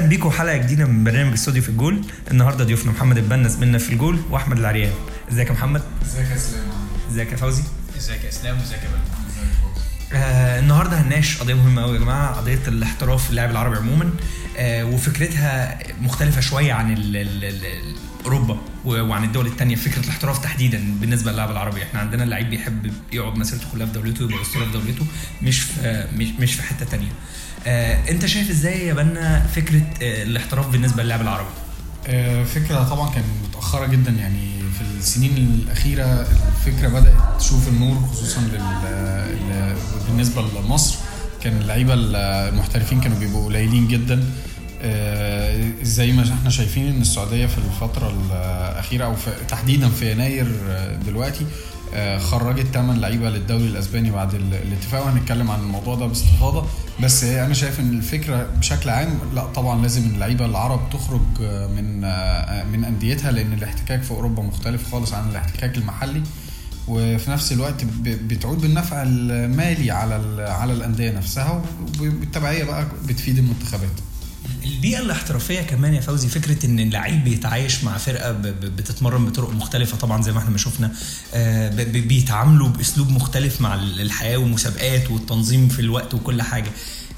أهلا بيكم حلقة جديدة من برنامج استوديو في الجول. النهارده ضيوفنا محمد البنا زميلنا في الجول وأحمد العريان. إزيك يا محمد؟ ازيك يا اسلام إزيك يا فوزي؟ ازيك يا اسلام وازيك يا آه النهارده هنناقش قضية مهمة قوي يا جماعة قضية الاحتراف في اللاعب العربي عموما. آه وفكرتها مختلفة شوية عن ال ال ال أوروبا. و- وعن الدول التانية فكرة الاحتراف تحديدا بالنسبة للاعب العربي. إحنا عندنا اللعيب بيحب يقعد مسيرته كلها في دولته يبقى اسطوره في دولته مش في مش في حتة تانية. آه انت شايف إزاي يا بنا فكرة آه الاحتراف بالنسبة للاعب العربي؟ آه، فكرة طبعا كانت متأخرة جدا يعني في السنين الأخيرة الفكرة بدأت تشوف النور خصوصا بالنسبة لمصر. كان اللعيبة المحترفين كانوا بيبقوا قليلين جدا. زي ما إحنا شايفين إن السعودية في الفترة الأخيرة أو في تحديدا في يناير آه، دلوقتي آه، خرجت 8 لعيبة للدوري الأسباني بعد ال- الاتفاق وهنتكلم عن الموضوع ده باستفاضة. بس أنا شايف إن الفكرة بشكل عام لا طبعا لازم اللعيبة العرب تخرج آه، من آه، من أنديتها لأن الاحتكاك في أوروبا مختلف خالص عن الاحتكاك المحلي. وفي نفس الوقت بتعود بالنفع المالي على على الأندية نفسها وبالتبعيه بقى بتفيد المنتخبات. البيئة الاحترافية كمان يا فوزي فكرة إن اللعيب بيتعايش مع ب- بتتمرن بطرق مختلفة طبعا زي ما إحنا ما شفنا آه، بيتعاملوا بأسلوب مختلف مع ال- الحياة والمسابقات والتنظيم في الوقت وكل حاجة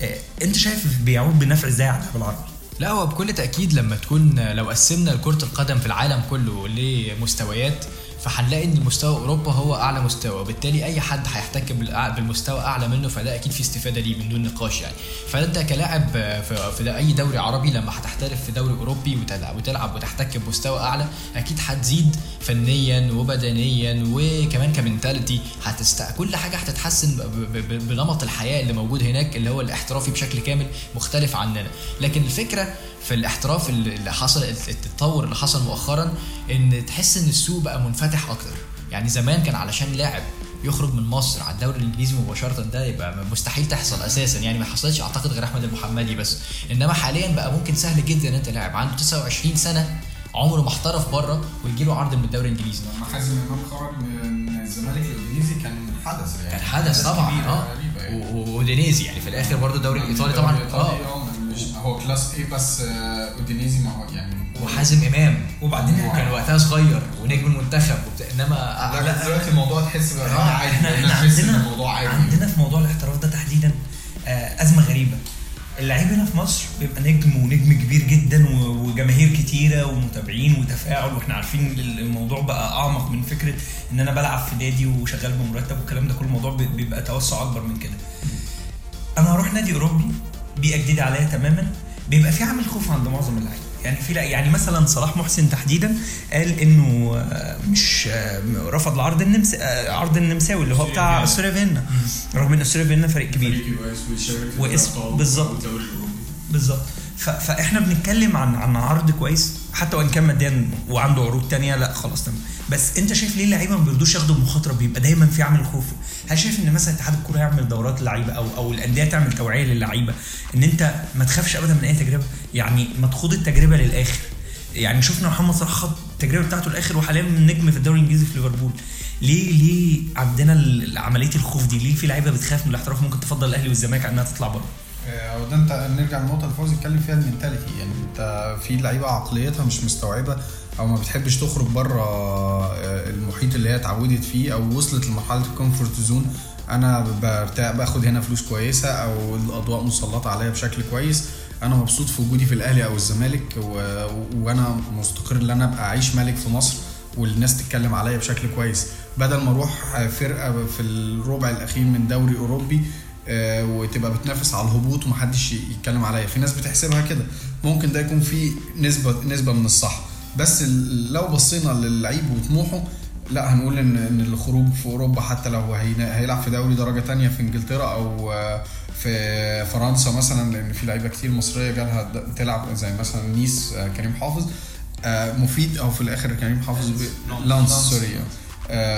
آه، أنت شايف بيعود بنفع إزاي على اللاعب العربي؟ لا هو بكل تأكيد لما تكون لو قسمنا كره القدم في العالم كله لمستويات فهنلاقي إن مستوى أوروبا هو أعلى مستوى وبالتالي أي حد هيحتك بالمستوى أعلى منه فده أكيد في استفادة ليه من دون نقاش يعني. فانت كلاعب في, أي دوري عربي لما هتحترف في دوري أوروبي وتلعب, وتحتك بمستوى أعلى أكيد هتزيد فنيا وبدنيا وكمان كمنتاليتي. هتست كل حاجة هتتحسن بنمط الحياة اللي موجود هناك اللي هو الاحترافي بشكل كامل مختلف عننا. لكن الفكرة في الاحتراف اللي حصل التطور اللي حصل مؤخرا إن تحس إن السوق بقى منفتح أكتر. يعني زمان كان علشان لاعب يخرج من مصر على الدوري الإنجليزي مباشرة ده يبقى مستحيل تحصل أساسا. يعني ما حصلتش أعتقد غير أحمد المحمدي بس. إنما حاليا بقى ممكن سهل جدا إن أنت لاعب. عنده 29 سنة عمره ما احترف بره ويجي له عرض من الدوري الإنجليزي. لما حازم إمام خرج من الزمالك الإنجليزي كان حدث يعني. كان حدث طبعا آه. يعني. ودينيزي يعني في الآخر برضه الدوري الإيطالي طبعا آه. هو كلاس إيه بس آه، أودينيزي ما هو يعني وحازم إمام. وبعدين وكان وقتها صغير ونجم المنتخب وبتاع. إنما لا دلوقتي الموضوع تحس بقى آه، عادي. إحنا إحنا عندنا الموضوع عادي. عندنا في موضوع الاحتراف ده تحديدا آه، أزمة غريبة. اللعيب هنا في مصر بيبقى نجم ونجم كبير جدا وجماهير كتيرة ومتابعين وتفاعل وإحنا عارفين الموضوع بقى أعمق من فكرة إن أنا بلعب في نادي وشغال بمرتب والكلام ده. كل الموضوع بي- بيبقى توسع أكبر من كده. أنا هروح نادي أوروبي. بيئه جديده عليا تماما. بيبقى في عامل خوف عند معظم اللعيبة. يعني في لا يعني مثلا صلاح محسن تحديدا قال إنه آه، مش آه، رفض العرض النمس آه، عرض النمساوي اللي هو بتاع استوريا فيينا رغم إن استوريا فيينا فريق كبير. واسم بالظبط. بالظبط. فاحنا بنتكلم عن عن عرض كويس حتى وان كان ماديا وعنده عروض تانية لا خلاص تمام. بس انت شايف ليه اللعيبة ما بيرضوش ياخدوا المخاطره بيبقى دايما في عامل خوف. هل شايف إن مثلا اتحاد الكورة يعمل دورات للعيبة أو أو الأندية تعمل توعية للعيبة؟ إن أنت ما تخافش ابدا من أي تجربة يعني ما تخوض التجربة للآخر. يعني شفنا محمد صلاح خد التجربة بتاعته الآخر وحاليا نجم في الدوري الإنجليزي في ليفربول. ليه ليه عندنا عملية الخوف دي؟ ليه في لعيبة بتخاف من الاحتراف؟ ممكن تفضل الأهلي والزمالك انها تطلع بره. آه، وده انت نرجع للنقطة اللي فوزي اتكلم فيها ال mentality يعني انت في لعيبة عقليتها مش مستوعبة أو ما بتحبش تخرج بره المحيط اللي هي اتعودت فيه أو وصلت لمرحلة ال comfort zone. أنا برتاح باخد هنا فلوس كويسة أو الأضواء مسلطة عليا بشكل كويس. أنا مبسوط في وجودي في الأهلي أو الزمالك. وأنا مستقر إن أنا أبقى أعيش ملك في مصر والناس تتكلم عليا بشكل كويس. بدل ما أروح فرقة في الربع الأخير من دوري أوروبي آه، وتبقى بتنافس على الهبوط ومحدش يتكلم عليا. في ناس بتحسبها كده. ممكن ده يكون في نسبة نسبة من الصح. بس لو بصينا للعيب وطموحه لا هنقول إن إن الخروج في أوروبا حتى لو هي- هيلعب في دوري درجة تانية في إنجلترا أو آه، في فرنسا مثلا لأن في لعيبة كتير مصرية جالها تلعب زي مثلا نيس آه، كريم حافظ. آه، مفيد أو في الآخر كريم حافظ لانس sorry. آه،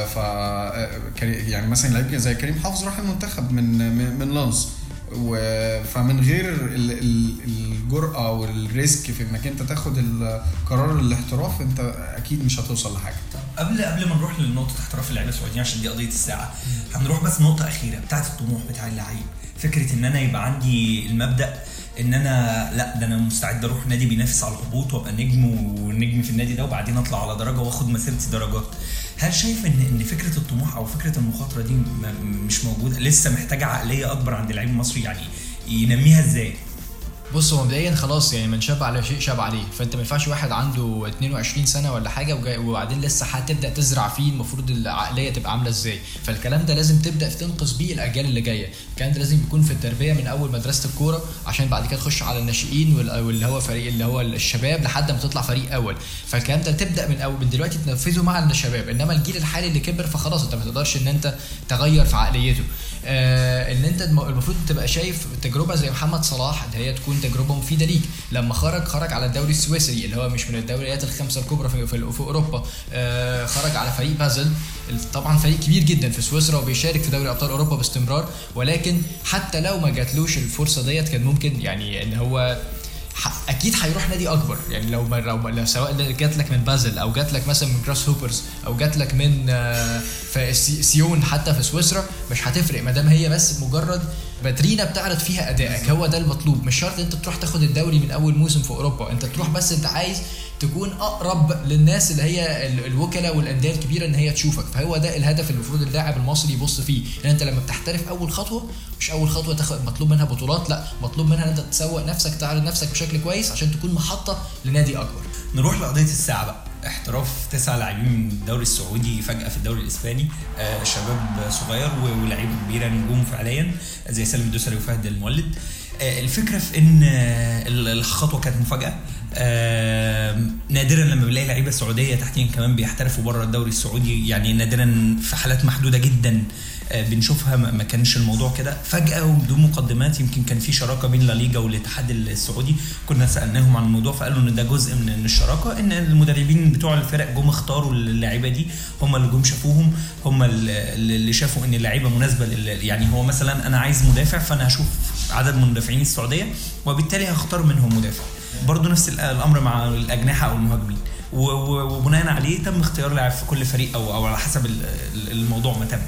ف آه، يعني مثلا لعيب زي كريم حافظ راح المنتخب من من, لانس. فمن غير ال- ال- الجرأة وال risk في إنك أنت تاخد القرار الاحتراف أنت أكيد مش هتوصل لحاجة. طب قبل قبل ما نروح لنقطة احتراف اللعيبة السعوديين عشان دي قضية الساعة هنروح بس نقطة أخيرة بتاعت الطموح بتاع اللعيب. فكرة إن أنا يبقى عندي المبدأ إن أنا لا ده أنا مستعد أروح نادي بينافس على الهبوط وأبقى نجم ونجم في النادي ده وبعدين أطلع على درجة وآخد مسيرتي درجات هل شايف إن إن فكرة الطموح أو فكرة المخاطرة دي مش موجودة لسه محتاجة عقلية أكبر عند اللعيب المصري يعني ينميها إزاي؟ بص هو مبدئيا خلاص يعني من شاب على شيء شاب عليه. فأنت ما ينفعش واحد عنده 22 سنة ولا حاجة وجاي وبعدين لسه هتبدأ تزرع فيه المفروض العقلية تبقى عاملة إزاي. فالكلام ده لازم تبدأ تنقذ بيه الأجيال اللي جاية. الكلام ده لازم يكون في التربية من أول مدرسة الكورة عشان بعد كده تخش على الناشئين وال- واللي هو فريق اللي هو الشباب لحد ما تطلع فريق أول. فالكلام ده تبدأ من أول من دلوقتي تنفذه مع الشباب إنما الجيل الحالي اللي كبر فخلاص أنت ما تقدرش إن أنت تغير في عقليته. آه إن أنت الم- المفروض تبقى شايف تجربة زي محمد صلاح اللي هي تكون تجربه مفيده ليك لما خرج خرج على الدوري السويسري اللي هو مش من الدوريات الخمسة الكبرى في, في, في أوروبا. آه خرج على فريق بازل. طبعا فريق كبير جدا في سويسرا وبيشارك في دوري أبطال أوروبا باستمرار. ولكن حتى لو ما جاتلوش الفرصة ديت كان ممكن يعني إن هو أكيد هيروح نادي أكبر. يعني لو لو, سواء جات لك من بازل أو جات لك مثلا من جراس هوبرز أو جات لك من آه، في سي- سيون حتى في سويسرا مش هتفرق. ما دام هي بس مجرد فاترينا بتعرض فيها ادائك هو ده المطلوب. مش شرط أنت تروح تاخد الدوري من أول موسم في أوروبا. أنت تروح بس أنت عايز تكون أقرب للناس اللي هي ال- الوكلاء والأندية الكبيرة إن هي تشوفك. فهو ده الهدف اللي المفروض اللاعب المصري يبص فيه. ان أنت لما بتحترف أول خطوة مش أول خطوة تاخد مطلوب منها بطولات لأ مطلوب منها إن أنت تسوق نفسك تعرض نفسك بشكل كويس عشان تكون محطة لنادي أكبر. نروح لقضية الساعة بقى. احتراف تسع لاعبين من الدوري السعودي فجأة في الدوري الإسباني آه شباب صغير ولاعيبة كبيرة نجوم فعليا زي سالم الدوسري وفهد المولد. آه الفكرة في إن آه ال- الخطوة كانت مفاجأة. نادرا لما بنلاقي لعيبة سعودية تحتيهم كمان بيحترفوا بره الدوري السعودي يعني نادرا في حالات محدودة جدا. بنشوفها ما كانش الموضوع كده. فجأة وبدون مقدمات يمكن كان في شراكة بين لا ليجا والاتحاد السعودي. كنا سألناهم عن الموضوع فقالوا إن ده جزء من الشراكة إن المدربين بتوع الفرق جم اختاروا اللعيبة دي هم اللي جم شافوهم هم اللي شافوا إن اللعيبة مناسبة يعني هو مثلا أنا عايز مدافع فأنا هشوف عدد من مدافعين السعودية وبالتالي هختار منهم مدافع. برضه نفس ال- الأمر مع الأجنحة أو المهاجمين. وبناء عليه تم اختيار لاعب في كل فريق أو أو على حسب ال- ال- الموضوع ما تم.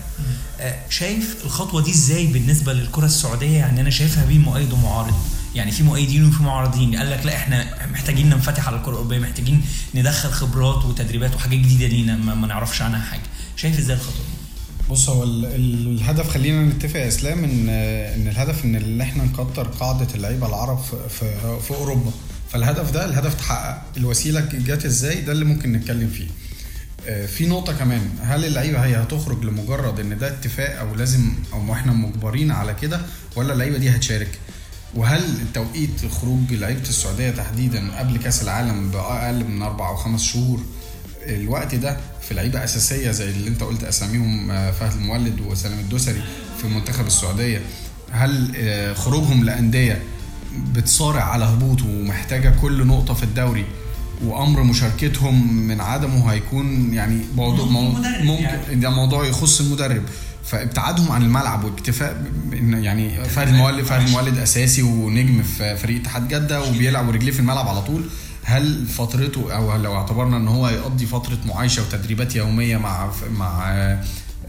آه، شايف الخطوة دي إزاي بالنسبة للكرة السعودية؟ يعني أنا شايفها بين مؤيد ومعارض. يعني في مؤيدين وفي معارضين. قال لك لا إحنا محتاجين ننفتح على الكرة الأوروبية محتاجين ندخل خبرات وتدريبات وحاجات جديدة لينا ما, نعرفش عنها حاجة. شايف إزاي الخطوة دي؟ بص هو ال- ال- الهدف خلينا نتفق يا إسلام ان إن الهدف إن إحنا نكتر قاعدة اللعيبة العرب في في, في أوروبا. فالهدف ده الهدف تحقق. الوسيلة جت إزاي؟ ده اللي ممكن نتكلم فيه. آه، في نقطة كمان. هل اللعيبة هي هتخرج لمجرد إن ده اتفاق أو لازم أو إحنا مجبرين على كده ولا اللعيبة دي هتشارك؟ وهل توقيت خروج لعيبة السعودية تحديدا قبل كأس العالم بأقل من أربع أو خمس شهور الوقت ده في لعيبة أساسية زي اللي أنت قلت أساميهم آه، فهد المولد وسلام الدوسري في منتخب السعودية هل آه، خروجهم لأندية بتصارع على هبوط ومحتاجة كل نقطة في الدوري وأمر مشاركتهم من عدمه هيكون يعني موضوع ممكن يعني. ده موضوع يخص المدرب. فابتعادهم عن الملعب واكتفاء يعني فهد المولد فهد المولد أساسي ونجم في فريق اتحاد جدة وبيلعب ورجليه في الملعب على طول. هل فترته أو لو اعتبرنا إن هو يقضي فترة معايشة وتدريبات يومية مع مع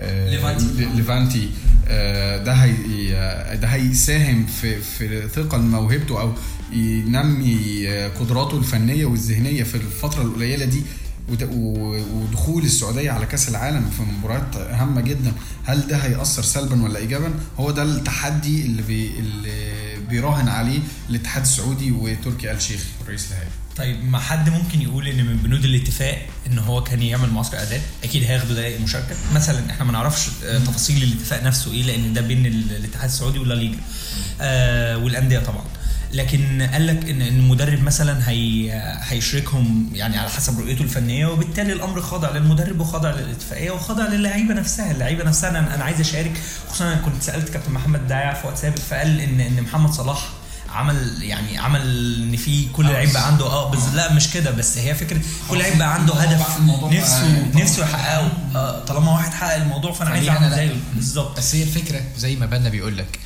ليفانتي. ل- ليفانتي. آه، ده هي آه، ده هيساهم في في ثقل موهبته أو ينمي آه، قدراته الفنية والذهنية في الفترة القليلة دي ودخول السعودية على كأس العالم في مباريات هامة جدا. هل ده هيأثر سلبا ولا ايجابا؟ هو ده التحدي اللي بي اللي بيراهن عليه الاتحاد السعودي وتركي آل شيخ رئيس الهيئه طيب ما حد ممكن يقول إن من بنود الاتفاق إن هو كان يعمل معسكر إعداد؟ أكيد هياخدوا دقائق مشاركة. مثلا إحنا ما نعرفش آه، تفاصيل الاتفاق نفسه إيه لأن ده بين ال- الاتحاد السعودي ولا ليجا آه والأندية طبعا. لكن قال لك ان المدرب مثلا هي هيشركهم يعني على حسب رؤيته الفنية وبالتالي الأمر خاضع للمدرب وخاضع للاتفاقية وخاضع للعيبة نفسها. اللعيبة نفسها أنا أنا عايز أشارك خصوصا أنا كنت سألت كابتن محمد دايع في وقت سابق فقال ان إن محمد صلاح عمل يعني عمل إن في كل آه، لعيب بقى عنده آه بس لا مش كده بس هي فكرة كل لعيب بقى عنده هدف نفسه طبعاً. نفسه يحققه. آه، طالما واحد حقق الموضوع فأنا عايز أعمل. زيه. بالظبط. بس هي الفكرة زي ما بنا بيقول لك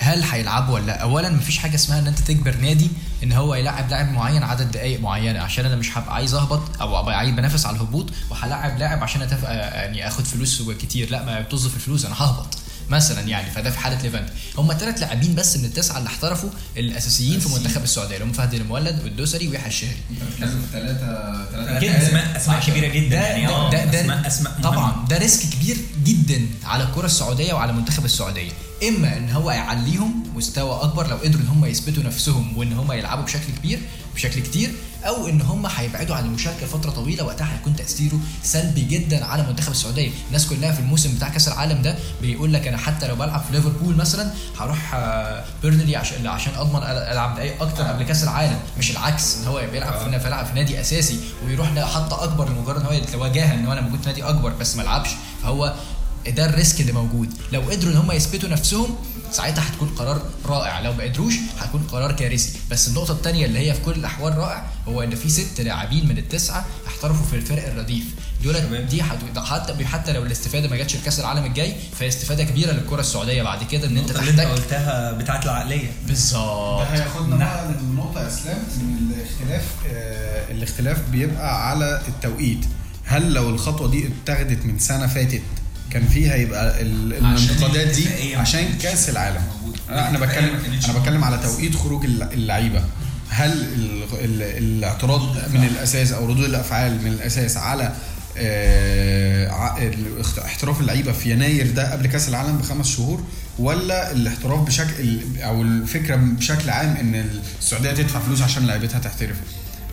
هل هيلعبوا ولا لأ؟ اولا مفيش حاجة اسمها إن أنت تجبر نادي إن هو يلعب لاعب معين عدد دقائق معينة عشان أنا مش هبقى عايز أهبط أو أبقى عايز بنافس على الهبوط وهلاعب لاعب عشان أتف... يعني آخد فلوس كتير. لأ ما توظف الفلوس أنا ههبط. مثلا يعني فده في حالة ليفانت. هم ثلاث لاعبين بس من التسعة اللي احترفوا الأساسيين في منتخب السعودية اللي هم فهد المولد والدوسري ويحيى الشهري. ثلاثة أكيد أسماء. اسماء كبيرة جدا ده يعني ده, آه ده, ده اسماء أسماء. طبعا ده risk كبير جدا على الكرة السعودية وعلى منتخب السعودية. إما إن هو يعليهم مستوى أكبر لو قدروا إن هم يثبتوا نفسهم وإن هم يلعبوا بشكل كبير بشكل كتير أو إن هم هيبعدوا عن المشاركة فتره طويلة وقتها هيكون تأثيره سلبي جدا على منتخب السعودية. الناس كلها في الموسم بتاع كأس العالم ده بيقول لك أنا حتى لو بلعب في ليفربول مثلا هروح آه، بيرنلي عشان عشان أضمن ألعب دقايق أكتر قبل كأس العالم. مش العكس إن هو بيلعب في بيلعب في نادي أساسي ويروح حتى أكبر لمجرد إن هو يتواجد إن هو أنا موجود في نادي أكبر بس ما العبش فهو ده ال risk اللي موجود. لو قدروا إن هم يثبتوا نفسهم ساعتها هتكون قرار رائع. لو ما قدروش هتكون قرار كارثي. بس النقطة الثانية اللي هي في كل الأحوال رائع هو إن في ست لاعبين من التسعة احترفوا في الفرق الرديف. دول دي حتى حتى لو الاستفادة ما جاتش في كاس العالم الجاي فهي استفاده كبيرة للكرة السعودية. بعد كده إن أنت النقطة اللي أنت تحتاج قلتها بتاعت العقلية. بالظبط. ده هياخدنا بقى للنقطة يا إسلام ان الاختلاف آه الاختلاف بيبقى على التوقيت. هل لو الخطوة دي اتخذت من سنة فاتت كان فيها يبقى ال- الانتقادات دي عشان كاس العالم. أنا بتكلم أنا بتكلم على. توقيت خروج الل- اللعيبة. هل ال- ال- الاعتراض من الأساس أو ردود الأفعال من الأساس على آه، احتراف اللعيبة في يناير ده قبل كاس العالم بخمس شهور؟ ولا الاحتراف بشكل أو الفكرة بشكل عام إن السعودية تدفع فلوس عشان لعيبتها تحترف؟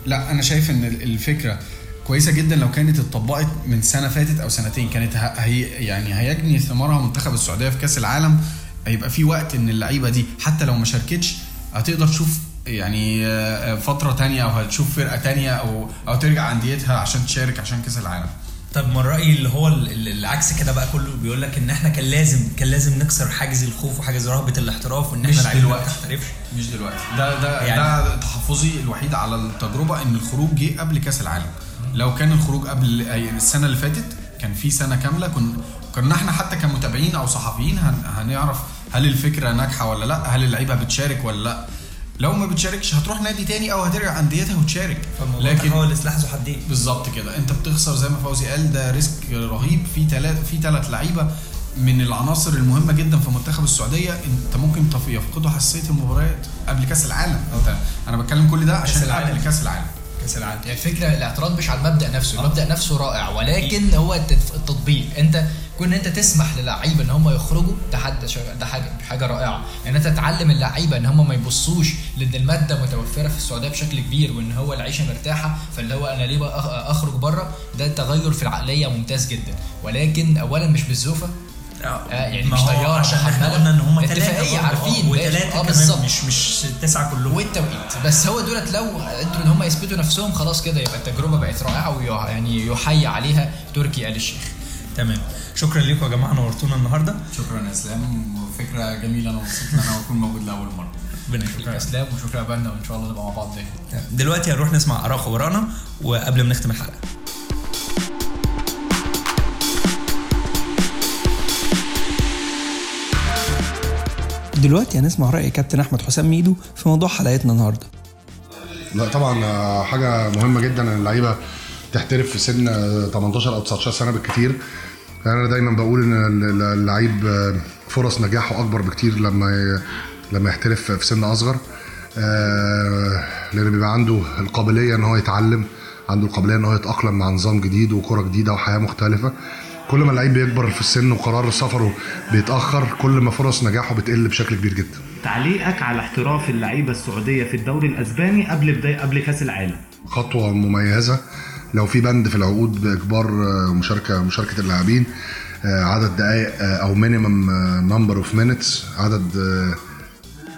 لا أنا شايف إن ال- الفكرة كويسة جدا لو كانت اتطبقت من سنة فاتت أو سنتين. كانت هي يعني هيجني ثمارها منتخب السعودية في كأس العالم. هيبقى في وقت إن اللعيبة دي حتى لو ما شاركتش هتقدر تشوف يعني آه، فترة تانية أو هتشوف فرقة تانية أو أو ترجع أنديتها عشان تشارك عشان كأس العالم. طب ما الرأي اللي هو ال- ال- العكس كده بقى كله بيقول لك إن إحنا كان لازم كان لازم نكسر حاجز الخوف وحاجز رهبة الاحتراف وإن إحنا لعيبة ما دلوقتي. تحترفش مش دلوقتي. ده ده يعني- ده تحفظي الوحيد على التجربة إن الخروج جه قبل كأس العالم. لو كان الخروج قبل السنة اللي فاتت كان في سنة كاملة كنا كنا إحنا حتى كمتابعين أو صحفيين هن هنعرف هل الفكرة ناجحة ولا لأ هل اللعيبة بتشارك ولا لأ. لو ما بتشاركش هتروح نادي تاني أو هترجع أنديتها وتشارك. لكن تحول لسلاح ذو حدين. بالظبط كده. أنت بتخسر زي ما فوزي قال ده ريسك رهيب. في ثلاث في ثلاث لعيبة من العناصر المهمة جدا في منتخب السعودية. أنت ممكن يفقدوا حساسية المباريات قبل كأس العالم. أنت أنا بتكلم كل ده عشان. قبل كأس العالم. كاس العالم يعني الفكرة الاعتراض مش على المبدأ نفسه المبدأ نفسه رائع ولكن هو التطبيق. أنت كون أنت تسمح للعيبه إن هم يخرجوا ده حد ده حاجة حاجة رائعة. ان أنت تعلم اللعيبة إن هم ما يبصوش لأن المادة متوفرة في السعودية بشكل كبير وإن هو العيشة مرتاحة فاللي هو أنا ليه بقى أخرج بره؟ ده تغير في العقلية ممتاز جدا. ولكن اولا مش بالزوفة آه، يعني مش طيارة عشان إحنا. قلنا إن هم اتفاقية ثلاثة عارفين. وثلاثه آه كمان مش مش التسعه كلهم. والتوقيت. بس هو دولت لو قدروا إن هم يثبتوا نفسهم خلاص كده يبقى التجربة بقت رائعة ويعني يحيي عليها تركي آل الشيخ. تمام. شكرا لكم يا جماعة نورتونا النهارده. شكرا يا إسلام. وفكرة جميلة أنا مبسوط إن أنا أكون موجود لأول مرة. ربنا شكرا يخليك إسلام. وشكرا يا بنا وإن شاء الله نبقى مع بعض دلوقتي هنروح نسمع آراء خبرانا وقبل ما نختم الحلقة. دلوقتي هنسمع رأي كابتن أحمد حسام ميدو في موضوع حلقتنا النهارده. لا طبعا آه، حاجة مهمة جدا إن اللعيبة تحترف في سن آه، 18 أو 19 سنة بالكتير. أنا دايما بقول ال- اللعيب آه، فرص نجاحه أكبر بكتير لما لما يحترف في سن أصغر. آه، لأن بيبقى عنده القابلية إن هو يتعلم عنده القابلية إن هو يتأقلم مع نظام جديد وكرة جديدة وحياة مختلفة. كل ما اللعيب بيكبر في السن وقرار سفره بيتأخر كل ما فرص نجاحه بتقل بشكل كبير جدا. تعليقك على احتراف اللعيبة السعودية في الدوري الأسباني قبل بدايه قبل كأس العالم. خطوة مميزة. لو في بند في العقود بإجبار آه، مشاركه مشاركة اللاعبين آه، عدد دقائق آه، أو minimum number of minutes عدد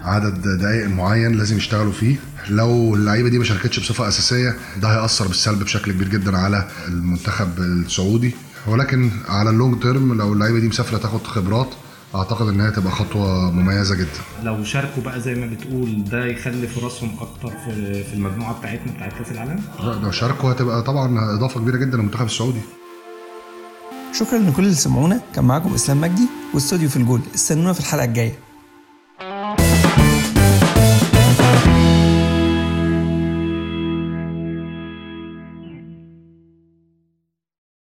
عدد دقائق معين لازم يشتغلوا فيه. لو اللعيبة دي ما شاركتش بصفة أساسية ده هيأثر بالسلب بشكل كبير جدا على المنتخب السعودي. ولكن على ال long term لو اللعيبة دي مسافرة تاخد خبرات أعتقد ان هي تبقى خطوة مميزة جدا. لو شاركوا بقى زي ما بتقول ده يخلي فرصهم أكتر في في المجموعة بتاعتنا بتاعت كأس العالم؟ لو شاركوا هتبقى طبعا إضافة كبيرة جدا للمنتخب السعودي. شكرا لكل اللي سمعونا. كان معاكم إسلام مجدي واستوديو في الجول. استنونا في الحلقة الجاية.